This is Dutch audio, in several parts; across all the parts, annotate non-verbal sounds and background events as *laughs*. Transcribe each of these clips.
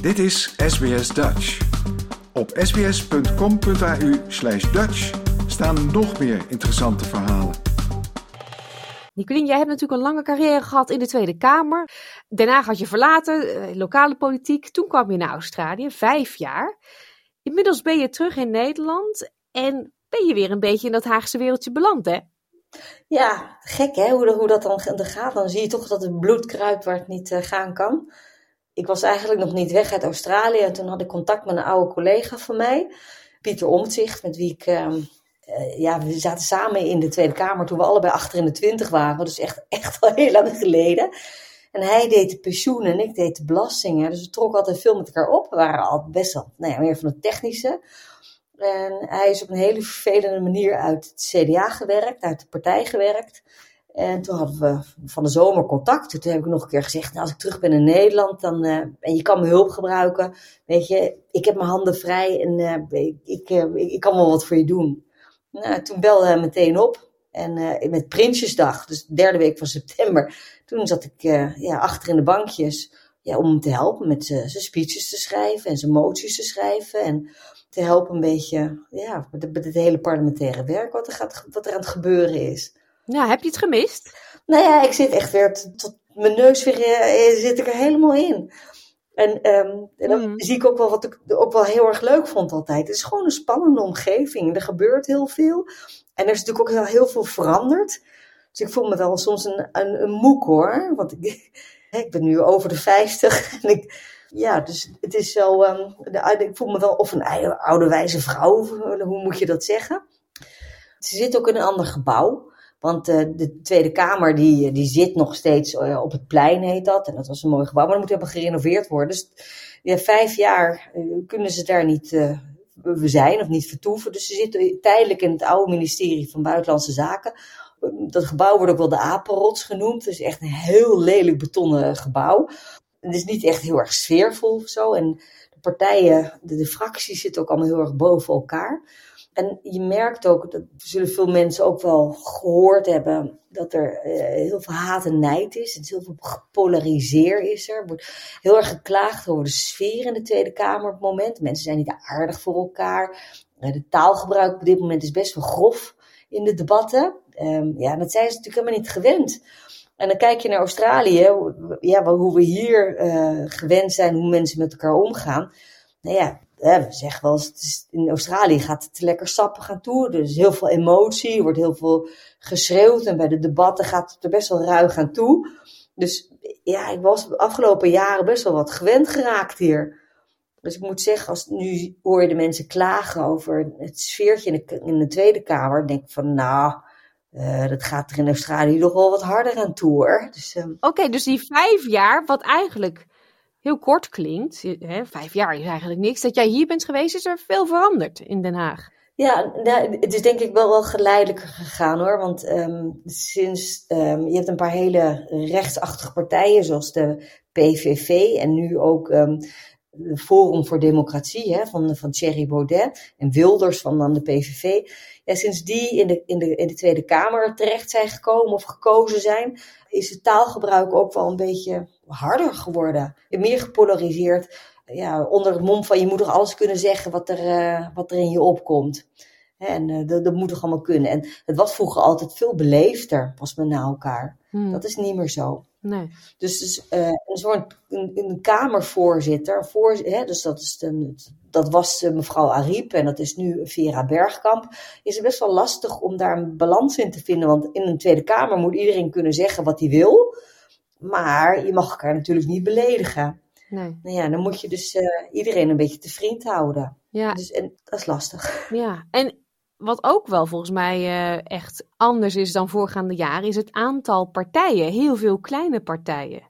Dit is SBS Dutch. Op sbs.com.au slash Dutch staan nog meer interessante verhalen. Nicolien, jij hebt natuurlijk een lange carrière gehad in de Tweede Kamer. Daarna had je verlaten, eh, lokale politiek. Toen kwam je naar Australië, vijf jaar. Inmiddels ben je terug in Nederland en ben je weer een beetje in dat Haagse wereldje beland, hè? Ja, gek hè, hoe, hoe dat dan gaat. Dan zie je toch dat het bloed kruipt waar het niet uh, gaan kan. Ik was eigenlijk nog niet weg uit Australië. En toen had ik contact met een oude collega van mij, Pieter Omtzigt, met wie ik... Uh, ja, we zaten samen in de Tweede Kamer toen we allebei achter in de twintig waren. Dus echt, *laughs* echt al heel lang geleden. En hij deed de pensioen en ik deed de belastingen. Dus we trokken altijd veel met elkaar op. We waren al best wel nou ja, meer van het technische. En hij is op een hele vervelende manier uit het CDA gewerkt, uit de partij gewerkt. En toen hadden we van de zomer contact. Toen heb ik nog een keer gezegd, nou, als ik terug ben in Nederland dan, uh, en je kan mijn hulp gebruiken. Weet je, ik heb mijn handen vrij en uh, ik, uh, ik, kan wel wat voor je doen. Nou, toen belde hij meteen op. En met Prinsjesdag, dus de derde week van september, toen zat ik ja, achter in de bankjes ja, om hem te helpen met zijn speeches te schrijven en zijn moties te schrijven. En te helpen een beetje ja, met, het hele parlementaire werk wat er, gaat, wat er aan het gebeuren is. Ja, heb je het gemist? Nou ja, ik zit echt weer tot mijn neus weer eh, zit ik er helemaal in. En, um, en dan mm. zie ik ook wel wat ik ook wel heel erg leuk vond altijd. Het is gewoon een spannende omgeving. Er gebeurt heel veel. En er is natuurlijk ook heel, heel veel veranderd. Dus ik voel me wel soms een, een, een moek hoor. Want ik, *laughs* ik ben nu over de 50 *laughs* en ik, ja, dus het is zo, um, de, ik voel me wel of een oude wijze vrouw, hoe moet je dat zeggen? Ze zit ook in een ander gebouw. Want uh, de Tweede Kamer die, die zit nog steeds uh, op het plein, heet dat. En dat was een mooi gebouw, maar dat moet helemaal gerenoveerd worden. Dus ja, vijf jaar kunnen ze daar niet zijn of niet vertoeven. Dus ze zitten tijdelijk in het oude ministerie van Buitenlandse Zaken. Dat gebouw wordt ook wel de Apenrots genoemd. Het is echt een heel lelijk betonnen gebouw het is niet echt heel erg sfeervol of zo. En de partijen, de fracties zitten ook allemaal heel erg boven elkaar. En je merkt ook, dat zullen veel mensen ook wel gehoord hebben, dat er uh, heel veel haat en nijd is. Het is heel veel gepolariseerd is er. Er wordt heel erg geklaagd over de sfeer in de Tweede Kamer op het moment. Mensen zijn niet aardig voor elkaar. Uh, de taalgebruik op dit moment is best wel grof in de debatten. Um, ja, dat zijn ze natuurlijk helemaal niet gewend. En dan kijk je naar Australië, ja, hoe we hier uh, gewend zijn hoe mensen met elkaar omgaan. Nou ja, we zeggen wel in Australië gaat het lekker sappig aan toe. Er is heel veel emotie, er wordt heel veel geschreeuwd en bij de debatten gaat het er best wel ruig aan toe. Dus ja, ik was de afgelopen jaren best wel wat gewend geraakt hier. Dus ik moet zeggen, als nu hoor je de mensen klagen over het sfeertje in de, in de Tweede Kamer, denk ik van nou, uh, dat gaat er in Australië nog wel wat harder aan toe hoor. Dus, um... Oké, dus die vijf jaar, wat eigenlijk heel kort klinkt, hè, vijf jaar is eigenlijk niks, dat jij hier bent geweest, is er veel veranderd in Den Haag. Ja, nou, het is denk ik wel, wel geleidelijker gegaan hoor. Want um, sinds um, je hebt een paar hele rechtsachtige partijen, zoals de PVV en nu ook de Forum voor Democratie hè, van, van Thierry Baudet en Wilders van dan de PVV ja, sinds die in de, in, de, in de Tweede Kamer terecht zijn gekomen of gekozen zijn, is het taalgebruik ook wel een beetje harder geworden. Meer gepolariseerd. Ja, onder het mom van je moet toch alles kunnen zeggen wat er, uh, wat er in je opkomt. En uh, dat, dat moet toch allemaal kunnen. En het was vroeger altijd veel beleefder, was men na elkaar. Hmm. Dat is niet meer zo. Nee. Dus, dus uh, een soort een, een kamervoorzitter, voor, hè, dus dat, is de, dat was uh, mevrouw Ariep en dat is nu Vera Bergkamp, is het best wel lastig om daar een balans in te vinden. Want in een Tweede Kamer moet iedereen kunnen zeggen wat hij wil, maar je mag elkaar natuurlijk niet beledigen. Nee. Nou ja, dan moet je dus uh, iedereen een beetje te vriend houden. Ja. Dus, en dat is lastig. Ja, en wat ook wel volgens mij uh, echt anders is dan voorgaande jaren, is het aantal partijen. Heel veel kleine partijen.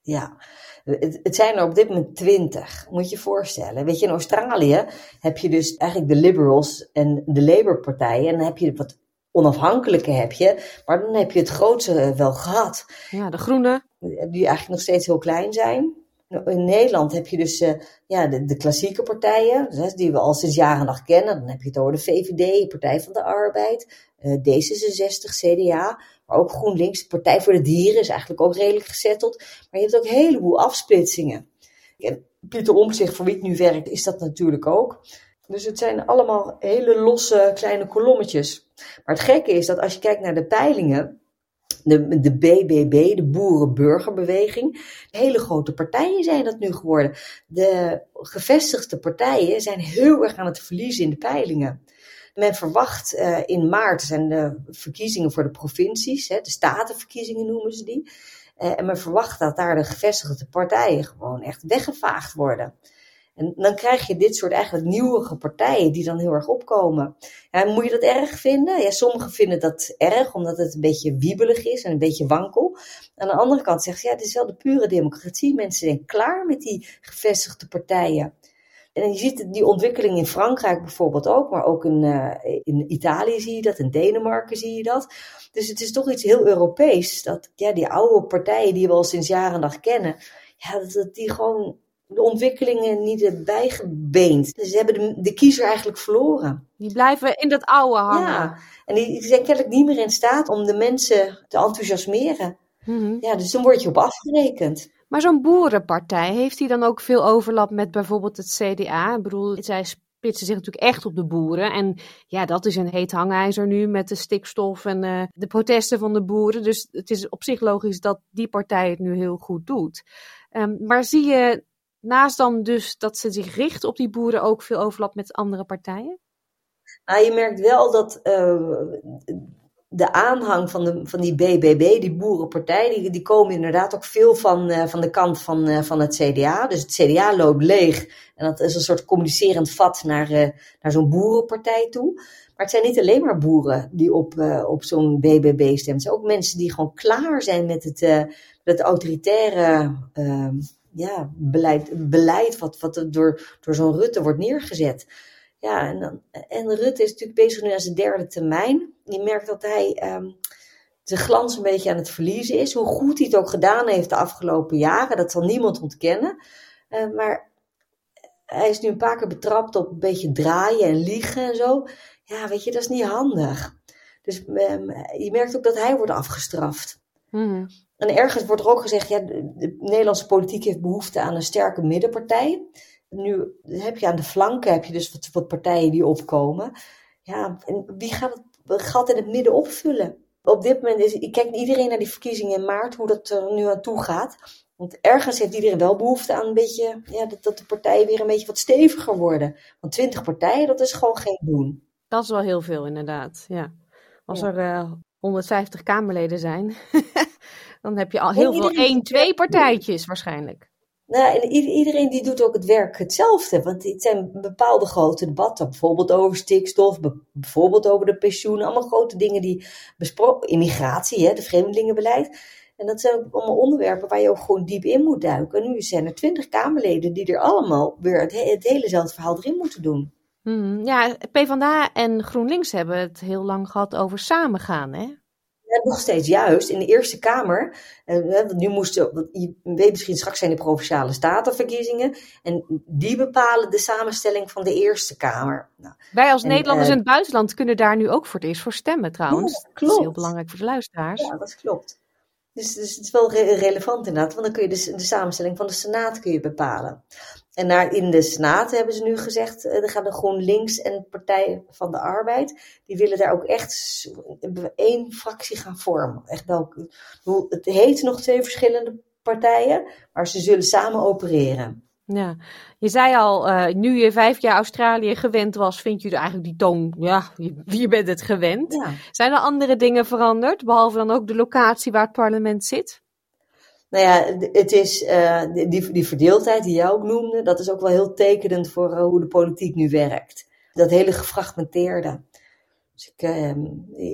Ja, het, het zijn er op dit moment twintig, moet je je voorstellen. Weet je, in Australië heb je dus eigenlijk de Liberals en de Labour-partijen. En dan heb je wat onafhankelijke heb je, maar dan heb je het grootste wel gehad. Ja, de groene. Die eigenlijk nog steeds heel klein zijn. In Nederland heb je dus uh, ja, de, de, klassieke partijen, dus, die we al sinds jaren nog kennen. Dan heb je het over de VVD, Partij van de Arbeid, uh, D66, CDA, maar ook GroenLinks. De Partij voor de Dieren is eigenlijk ook redelijk gezetteld. Maar je hebt ook een heleboel afsplitsingen. En Pieter Omtzigt, voor wie ik nu werk, is dat natuurlijk ook. Dus het zijn allemaal hele losse kleine kolommetjes. Maar het gekke is dat als je kijkt naar de peilingen, de, de BBB, de Boerenburgerbeweging, hele grote partijen zijn dat nu geworden. De gevestigde partijen zijn heel erg aan het verliezen in de peilingen. Men verwacht uh, in maart zijn de verkiezingen voor de provincies, hè, de statenverkiezingen noemen ze die. Uh, en men verwacht dat daar de gevestigde partijen gewoon echt weggevaagd worden. En dan krijg je dit soort eigenlijk nieuwere partijen die dan heel erg opkomen. Moet je dat erg vinden? Ja, sommigen vinden dat erg, omdat het een beetje wiebelig is en een beetje wankel. Aan de andere kant zeggen ze, ja, het is wel de pure democratie. Mensen zijn klaar met die gevestigde partijen. En je ziet die ontwikkeling in Frankrijk bijvoorbeeld ook, maar ook in, uh, in Italië zie je dat, in Denemarken zie je dat. Dus het is toch iets heel Europees, dat ja, die oude partijen die we al sinds jaren dag kennen, ja, dat, die gewoon de ontwikkelingen niet hebben bijgebeend. Dus ze hebben de, de kiezer eigenlijk verloren. Die blijven in dat oude hangen. Ja, en die, die zijn kennelijk niet meer in staat om de mensen te enthousiasmeren. Mm Ja, dus dan word je op afgerekend. Maar zo'n boerenpartij, heeft die dan ook veel overlap met bijvoorbeeld het CDA? Ik bedoel, zij spitsen zich natuurlijk echt op de boeren. En ja, dat is een heet hangijzer nu met de stikstof en uh, de protesten van de boeren. Dus het is op zich logisch dat die partij het nu heel goed doet. Um, maar zie je naast dan dus dat ze zich richt op die boeren ook veel overlap met andere partijen? Nou, je merkt wel dat uh, de aanhang van, de, van die BBB, die boerenpartij, die, die komen inderdaad ook veel van, uh, van de kant van, uh, van het CDA. Dus het CDA loopt leeg en dat is een soort communicerend vat naar, naar zo'n boerenpartij toe. Maar het zijn niet alleen maar boeren die op, op zo'n BBB stemmen. Het zijn ook mensen die gewoon klaar zijn met het, met het autoritaire ehm, ja, beleid, beleid wat, wat door, door zo'n Rutte wordt neergezet. Ja, en, dan, en Rutte is natuurlijk bezig nu aan zijn derde termijn. Je merkt dat hij zijn glans een beetje aan het verliezen is. Hoe goed hij het ook gedaan heeft de afgelopen jaren, dat zal niemand ontkennen. Uh, maar hij is nu een paar keer betrapt op een beetje draaien en liegen en zo. Ja, weet je, dat is niet handig. Dus um, je merkt ook dat hij wordt afgestraft. Mm en ergens wordt er ook gezegd, ja, de, Nederlandse politiek heeft behoefte aan een sterke middenpartij. Nu heb je aan de flanken heb je dus wat, wat partijen die opkomen. Ja, en wie gaat het gat in het midden opvullen? Op dit moment is, ik kijk iedereen naar die verkiezingen in maart, hoe dat er nu aan toe gaat. Want ergens heeft iedereen wel behoefte aan een beetje, ja, dat, dat de partijen weer een beetje wat steviger worden. Want twintig partijen, dat is gewoon geen doen. Dat is wel heel veel, inderdaad. Ja. Als er uh, eh, 150 Kamerleden zijn, *laughs* Dan heb je al heel veel één, twee partijtjes waarschijnlijk. Nou, en iedereen die doet ook het werk hetzelfde. Want het zijn bepaalde grote debatten. Bijvoorbeeld over stikstof, bijvoorbeeld over de pensioenen. Allemaal grote dingen die besproken. Immigratie, hè, de vreemdelingenbeleid. En dat zijn ook allemaal onderwerpen waar je ook gewoon diep in moet duiken. En nu zijn er twintig Kamerleden die er allemaal weer het, het helezelfde verhaal erin moeten doen. Hmm, ja, PvdA en GroenLinks hebben het heel lang gehad over samengaan, hè? Nog steeds juist in de Eerste Kamer. Uh, nu moesten, je weet misschien straks zijn de provinciale statenverkiezingen. En die bepalen de samenstelling van de Eerste Kamer. Nou, Wij als Nederlanders uh, in het buitenland kunnen daar nu ook voor het eerst voor stemmen trouwens. Ja, dat, is heel belangrijk voor de luisteraars. Ja, dat klopt. Dus, dus het is wel re relevant inderdaad, want dan kun je de, de samenstelling van de Senaat kun je bepalen. En naar, in de Senaat hebben ze nu gezegd, er gaat de GroenLinks en Partij van de Arbeid, die willen daar ook echt één fractie gaan vormen. Echt ook, het heet nog twee verschillende partijen, maar ze zullen samen opereren. Ja, je zei al, uh, nu je vijf jaar Australië gewend was, vind je eigenlijk die toon, ja, je, je bent het gewend. Ja. Zijn er andere dingen veranderd, behalve dan ook de locatie waar het parlement zit? Nou ja, het is uh, die, die verdeeldheid die jij ook noemde, dat is ook wel heel tekenend voor uh, hoe de politiek nu werkt. Dat hele gefragmenteerde. Dus ik, uh,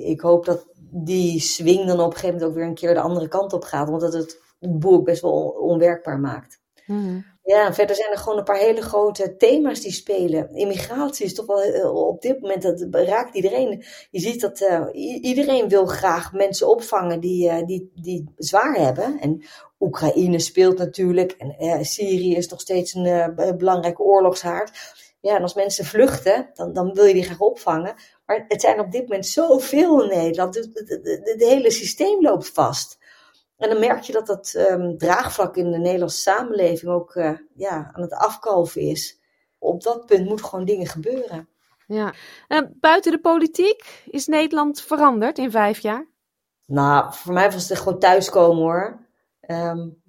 ik hoop dat die swing dan op een gegeven moment ook weer een keer de andere kant op gaat, want dat het het boek best wel onwerkbaar maakt. Mm. Ja, verder zijn er gewoon een paar hele grote thema's die spelen. Immigratie is toch wel eh, op dit moment, dat raakt iedereen. Je ziet dat uh, iedereen wil graag mensen opvangen die, uh, die, die zwaar hebben. En Oekraïne speelt natuurlijk. En Syrië is nog steeds een belangrijke oorlogshaard. Ja, en als mensen vluchten, dan, dan wil je die graag opvangen. Maar het zijn op dit moment zoveel in Nederland. Het, het hele systeem loopt vast. En dan merk je dat dat um, draagvlak in de Nederlandse samenleving ook uh, ja, aan het afkalven is. Op dat punt moeten gewoon dingen gebeuren. Ja. En buiten de politiek is Nederland veranderd in vijf jaar? Nou, voor mij was het gewoon thuiskomen hoor. Um,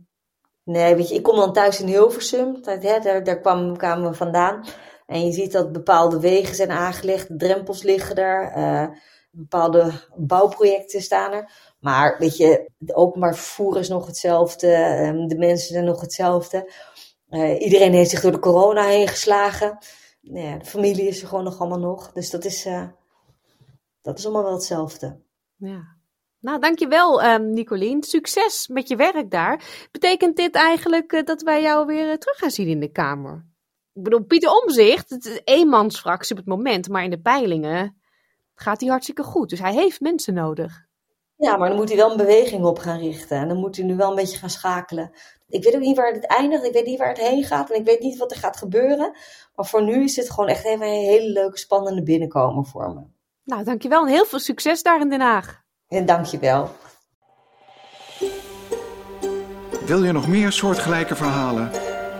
nee, weet je, ik kom dan thuis in Hilversum. Hè, daar, daar kwam, kwamen we vandaan. En je ziet dat bepaalde wegen zijn aangelegd, drempels liggen er, uh, bepaalde bouwprojecten staan er. Maar weet je, het openbaar vervoer is nog hetzelfde, um, de mensen zijn nog hetzelfde. Uh, iedereen heeft zich door de corona heen geslagen. Nou de familie is er gewoon nog allemaal nog. Dus dat is, uh, dat is allemaal wel hetzelfde. Ja. Nou, dankjewel um, Nicolien. Succes met je werk daar. Betekent dit eigenlijk uh, dat wij jou weer terug gaan zien in de Kamer? Ik bedoel, Pieter Omzicht, het is eenmansfractie op het moment, maar in de peilingen gaat hij hartstikke goed. Dus hij heeft mensen nodig. Ja, maar dan moet hij wel een beweging op gaan richten. En dan moet hij nu wel een beetje gaan schakelen. Ik weet ook niet waar het eindigt. Ik weet niet waar het heen gaat. En ik weet niet wat er gaat gebeuren. Maar voor nu is het gewoon echt even een hele leuke, spannende binnenkomen voor me. Nou, dankjewel. En heel veel succes daar in Den Haag. En dankjewel. Wil je nog meer soortgelijke verhalen?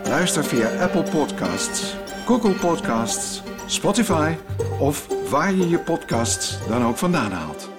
Luister via Apple Podcasts, Google Podcasts, Spotify of waar je je podcasts dan ook vandaan haalt.